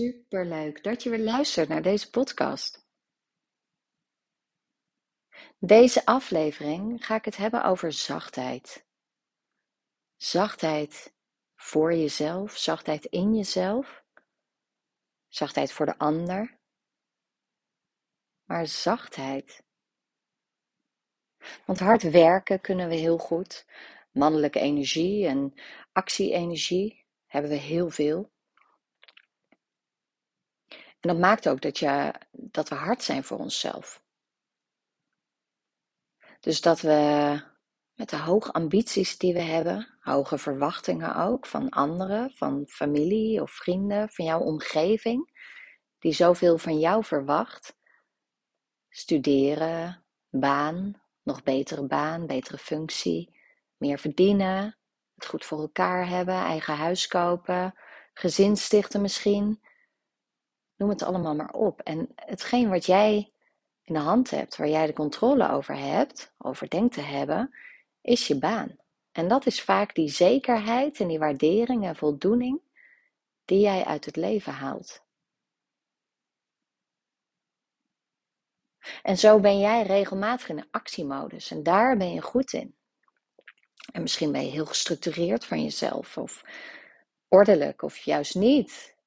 Superleuk dat je weer luistert naar deze podcast. Deze aflevering ga ik het hebben over zachtheid. Zachtheid voor jezelf, zachtheid in jezelf, zachtheid voor de ander, maar zachtheid. Want hard werken kunnen we heel goed. Mannelijke energie en actie-energie hebben we heel veel. En dat maakt ook dat, je, dat we hard zijn voor onszelf. Dus dat we met de hoge ambities die we hebben, hoge verwachtingen ook van anderen, van familie of vrienden, van jouw omgeving, die zoveel van jou verwacht. Studeren, baan, nog betere baan, betere functie, meer verdienen, het goed voor elkaar hebben, eigen huis kopen, gezin stichten misschien. Noem het allemaal maar op. En hetgeen wat jij in de hand hebt, waar jij de controle over hebt, over denkt te hebben, is je baan. En dat is vaak die zekerheid en die waardering en voldoening die jij uit het leven haalt. En zo ben jij regelmatig in een actiemodus en daar ben je goed in. En misschien ben je heel gestructureerd van jezelf of ordelijk of juist niet.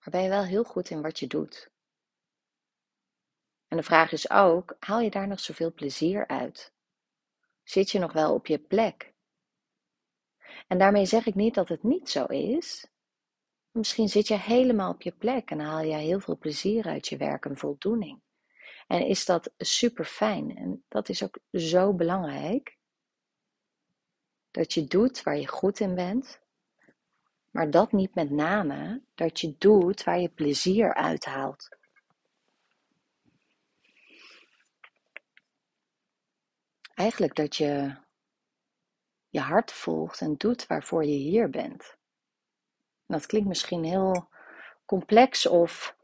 Maar ben je wel heel goed in wat je doet. En de vraag is ook, haal je daar nog zoveel plezier uit? Zit je nog wel op je plek? En daarmee zeg ik niet dat het niet zo is. Misschien zit je helemaal op je plek en haal je heel veel plezier uit je werk en voldoening. En is dat super fijn. En dat is ook zo belangrijk. Dat je doet waar je goed in bent. Maar dat niet met name dat je doet waar je plezier uithaalt. Eigenlijk dat je je hart volgt en doet waarvoor je hier bent. dat klinkt misschien heel complex of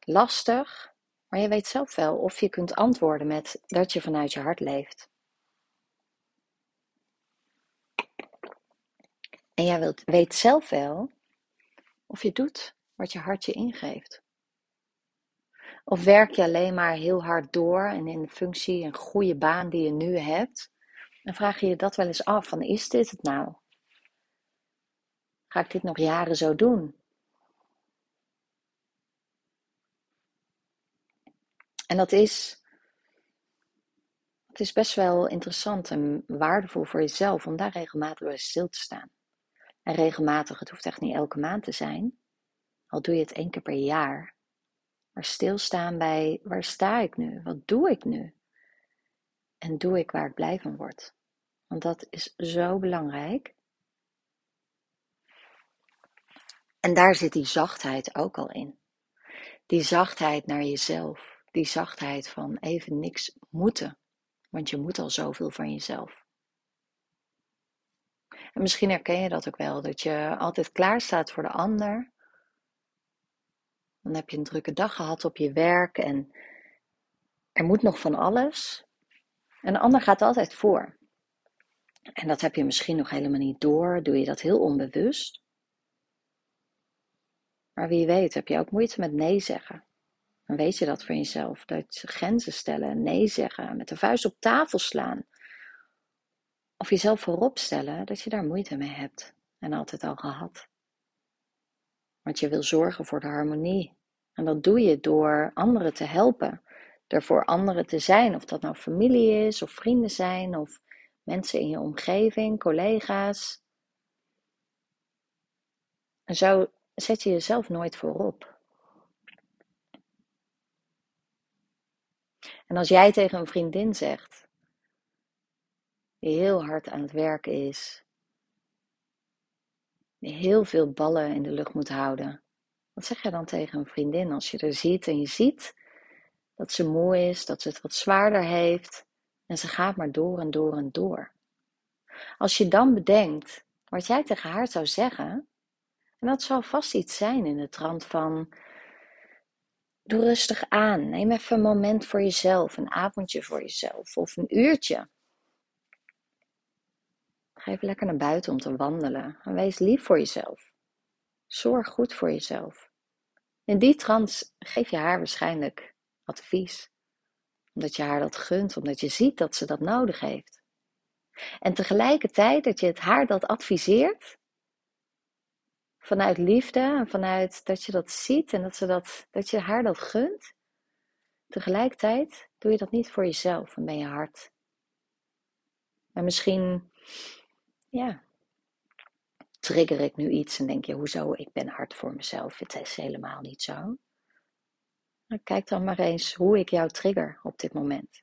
lastig, maar je weet zelf wel of je kunt antwoorden met dat je vanuit je hart leeft. En jij wilt, weet zelf wel of je doet wat je hart je ingeeft. Of werk je alleen maar heel hard door en in de functie en goede baan die je nu hebt, dan vraag je je dat wel eens af: van is dit het nou? Ga ik dit nog jaren zo doen? En dat is, is best wel interessant en waardevol voor jezelf om daar regelmatig bij stil te staan. En regelmatig, het hoeft echt niet elke maand te zijn, al doe je het één keer per jaar. Maar stilstaan bij waar sta ik nu? Wat doe ik nu? En doe ik waar ik blij van word? Want dat is zo belangrijk. En daar zit die zachtheid ook al in. Die zachtheid naar jezelf. Die zachtheid van even niks moeten. Want je moet al zoveel van jezelf. En misschien herken je dat ook wel, dat je altijd klaar staat voor de ander. Dan heb je een drukke dag gehad op je werk en er moet nog van alles. En de ander gaat altijd voor. En dat heb je misschien nog helemaal niet door, doe je dat heel onbewust. Maar wie weet, heb je ook moeite met nee zeggen. Dan weet je dat voor jezelf, dat grenzen stellen, nee zeggen, met de vuist op tafel slaan of jezelf voorop stellen dat je daar moeite mee hebt en altijd al gehad. Want je wil zorgen voor de harmonie. En dat doe je door anderen te helpen. Door voor anderen te zijn. Of dat nou familie is, of vrienden zijn, of mensen in je omgeving, collega's. En zo zet je jezelf nooit voorop. En als jij tegen een vriendin zegt: heel hard aan het werken is, heel veel ballen in de lucht moet houden. Wat zeg je dan tegen een vriendin als je er ziet en je ziet dat ze moe is, dat ze het wat zwaarder heeft en ze gaat maar door en door en door? Als je dan bedenkt wat jij tegen haar zou zeggen, en dat zal vast iets zijn in de trant van: doe rustig aan, neem even een moment voor jezelf, een avondje voor jezelf of een uurtje. Ga even lekker naar buiten om te wandelen. En wees lief voor jezelf. Zorg goed voor jezelf. In die trance geef je haar waarschijnlijk advies. Omdat je haar dat gunt, omdat je ziet dat ze dat nodig heeft. En tegelijkertijd dat je het haar dat adviseert, vanuit liefde en vanuit dat je dat ziet en dat, ze dat, dat je haar dat gunt, tegelijkertijd doe je dat niet voor jezelf en ben je hard. En misschien, ja, trigger ik nu iets en denk je, hoezo, ik ben hard voor mezelf. Het is helemaal niet zo. Kijk dan maar eens hoe ik jou trigger op dit moment.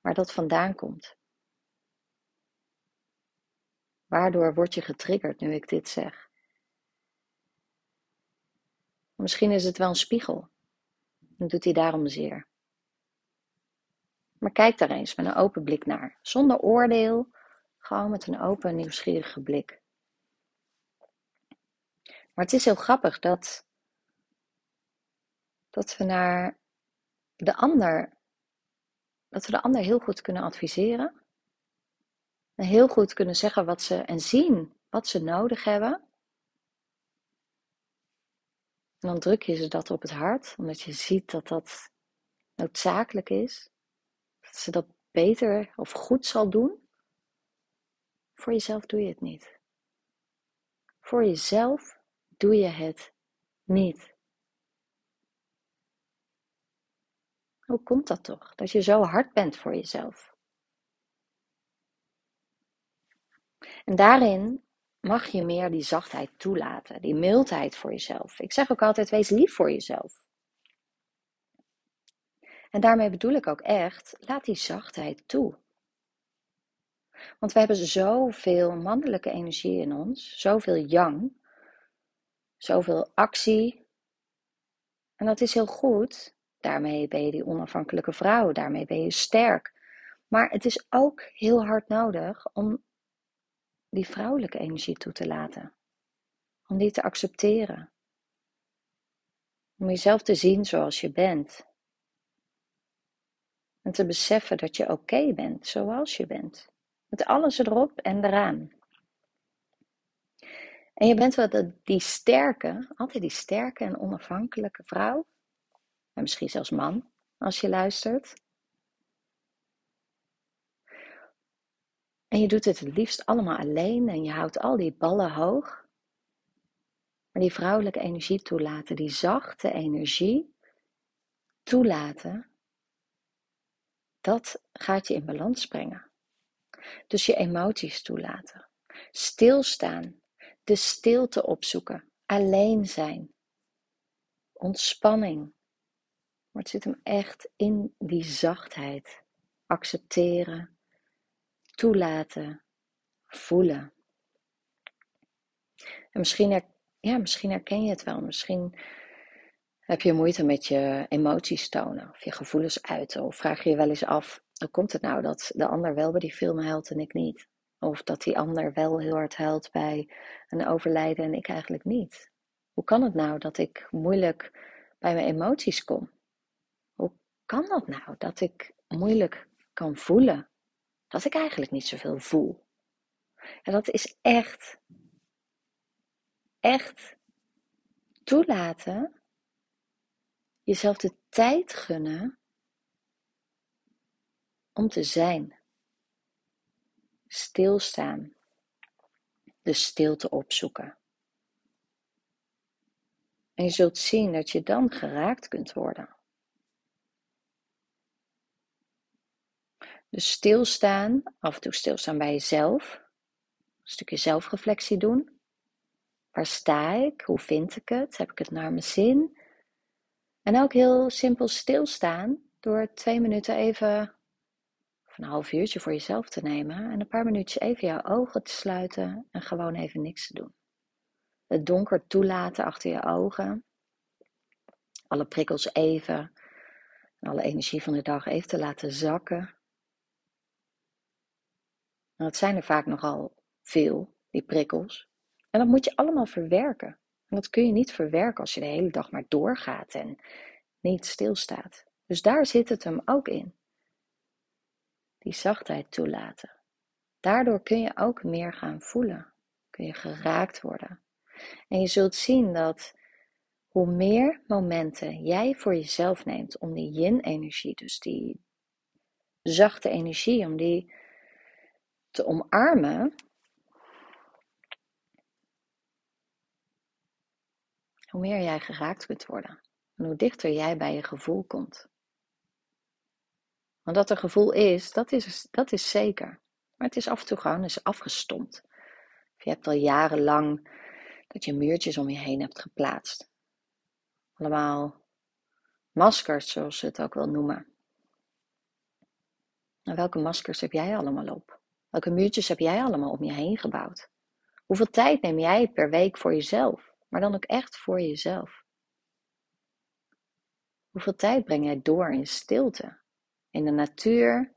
Waar dat vandaan komt. Waardoor word je getriggerd nu ik dit zeg? Misschien is het wel een spiegel. Dan doet hij daarom zeer. Maar kijk daar eens met een open blik naar. Zonder oordeel, gewoon met een open, nieuwsgierige blik. Maar het is heel grappig dat, dat we naar de ander, dat we de ander heel goed kunnen adviseren. En heel goed kunnen zeggen wat ze en zien wat ze nodig hebben. En dan druk je ze dat op het hart, omdat je ziet dat dat noodzakelijk is. Dat ze dat beter of goed zal doen. Voor jezelf doe je het niet. Voor jezelf doe je het niet. Hoe komt dat toch? Dat je zo hard bent voor jezelf. En daarin mag je meer die zachtheid toelaten, die mildheid voor jezelf. Ik zeg ook altijd: wees lief voor jezelf. En daarmee bedoel ik ook echt: laat die zachtheid toe. Want we hebben zoveel mannelijke energie in ons, zoveel yang, zoveel actie. En dat is heel goed. Daarmee ben je die onafhankelijke vrouw, daarmee ben je sterk. Maar het is ook heel hard nodig om die vrouwelijke energie toe te laten. Om die te accepteren. Om jezelf te zien zoals je bent. En te beseffen dat je oké bent zoals je bent. Met alles erop en eraan. En je bent wel die sterke, altijd die sterke en onafhankelijke vrouw. En misschien zelfs man, als je luistert. En je doet het het liefst allemaal alleen en je houdt al die ballen hoog. Maar die vrouwelijke energie toelaten, die zachte energie toelaten, dat gaat je in balans brengen. Dus je emoties toelaten. Stilstaan de stilte opzoeken, alleen zijn, ontspanning. Maar het zit hem echt in die zachtheid. Accepteren, toelaten, voelen. En misschien, ja, misschien herken je het wel. Misschien heb je moeite met je emoties tonen of je gevoelens uiten. Of vraag je je wel eens af, hoe komt het nou dat de ander wel bij die film huilt en ik niet? Of dat die ander wel heel hard huilt bij een overlijden en ik eigenlijk niet. Hoe kan het nou dat ik moeilijk bij mijn emoties kom? Hoe kan dat nou dat ik moeilijk kan voelen? Dat ik eigenlijk niet zoveel voel. En dat is echt, echt toelaten, jezelf de tijd gunnen om te zijn stilstaan, de stilte opzoeken. En je zult zien dat je dan geraakt kunt worden. Dus stilstaan, af en toe stilstaan bij jezelf, een stukje zelfreflectie doen. Waar sta ik? Hoe vind ik het? Heb ik het naar mijn zin? En ook heel simpel stilstaan door twee minuten even een half uurtje voor jezelf te nemen en een paar minuutjes even jouw ogen te sluiten en gewoon even niks te doen. Het donker toelaten achter je ogen. Alle prikkels even, alle energie van de dag even te laten zakken. Nou, het zijn er vaak nogal veel, die prikkels. En dat moet je allemaal verwerken. En dat kun je niet verwerken als je de hele dag maar doorgaat en niet stilstaat. Dus daar zit het hem ook in die zachtheid toelaten. Daardoor kun je ook meer gaan voelen. Kun je geraakt worden. En je zult zien dat hoe meer momenten jij voor jezelf neemt om die yin-energie, dus die zachte energie, om die te omarmen, hoe meer jij geraakt kunt worden. En hoe dichter jij bij je gevoel komt. Want dat er gevoel is, dat is, dat is zeker. Maar het is af en toe gewoon eens afgestompt. Of je hebt al jarenlang dat je muurtjes om je heen hebt geplaatst. Allemaal maskers, zoals ze het ook wel noemen. En welke maskers heb jij allemaal op? Welke muurtjes heb jij allemaal om je heen gebouwd? Hoeveel tijd neem jij per week voor jezelf? Maar dan ook echt voor jezelf. Hoeveel tijd breng jij door in stilte? In de natuur?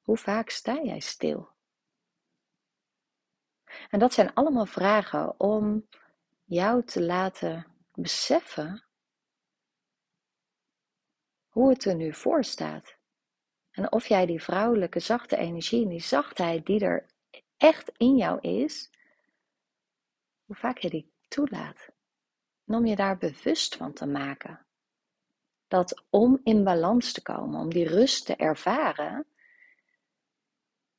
Hoe vaak sta jij stil? En dat zijn allemaal vragen om jou te laten beseffen hoe het er nu voor staat. En of jij die vrouwelijke zachte energie en die zachtheid die er echt in jou is, hoe vaak je die toelaat. En om je daar bewust van te maken. Dat om in balans te komen, om die rust te ervaren,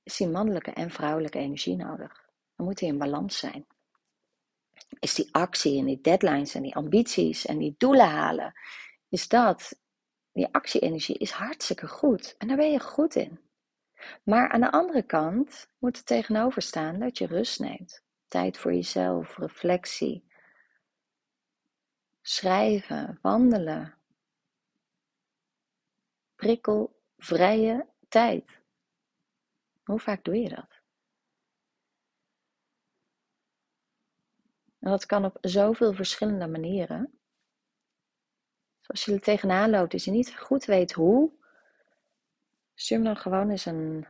is die mannelijke en vrouwelijke energie nodig. Dan moet die in balans zijn. Is die actie en die deadlines en die ambities en die doelen halen, is dat, die actie-energie is hartstikke goed. En daar ben je goed in. Maar aan de andere kant moet er tegenover staan dat je rust neemt. Tijd voor jezelf, reflectie. Schrijven, wandelen. Prikkelvrije tijd. Hoe vaak doe je dat? Dat kan op zoveel verschillende manieren. Als je er tegenaan loopt, als je niet goed weet hoe, stuur me dan gewoon eens een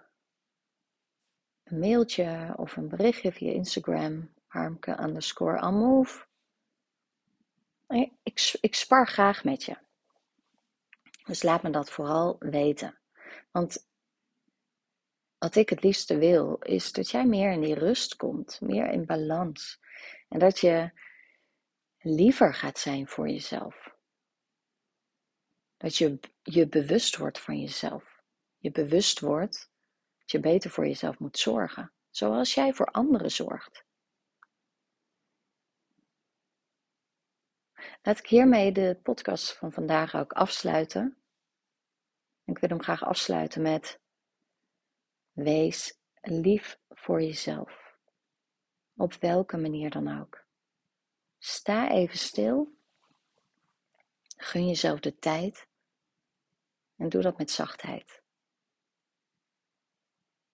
een mailtje of een berichtje via Instagram, Harmke underscore Almove. Ik, ik spar graag met je. Dus laat me dat vooral weten. Want wat ik het liefste wil, is dat jij meer in die rust komt, meer in balans. En dat je liever gaat zijn voor jezelf. Dat je je bewust wordt van jezelf. Je bewust wordt dat je beter voor jezelf moet zorgen, zoals jij voor anderen zorgt. Laat ik hiermee de podcast van vandaag ook afsluiten. Ik wil hem graag afsluiten met: Wees lief voor jezelf. Op welke manier dan ook. Sta even stil. Gun jezelf de tijd. En doe dat met zachtheid.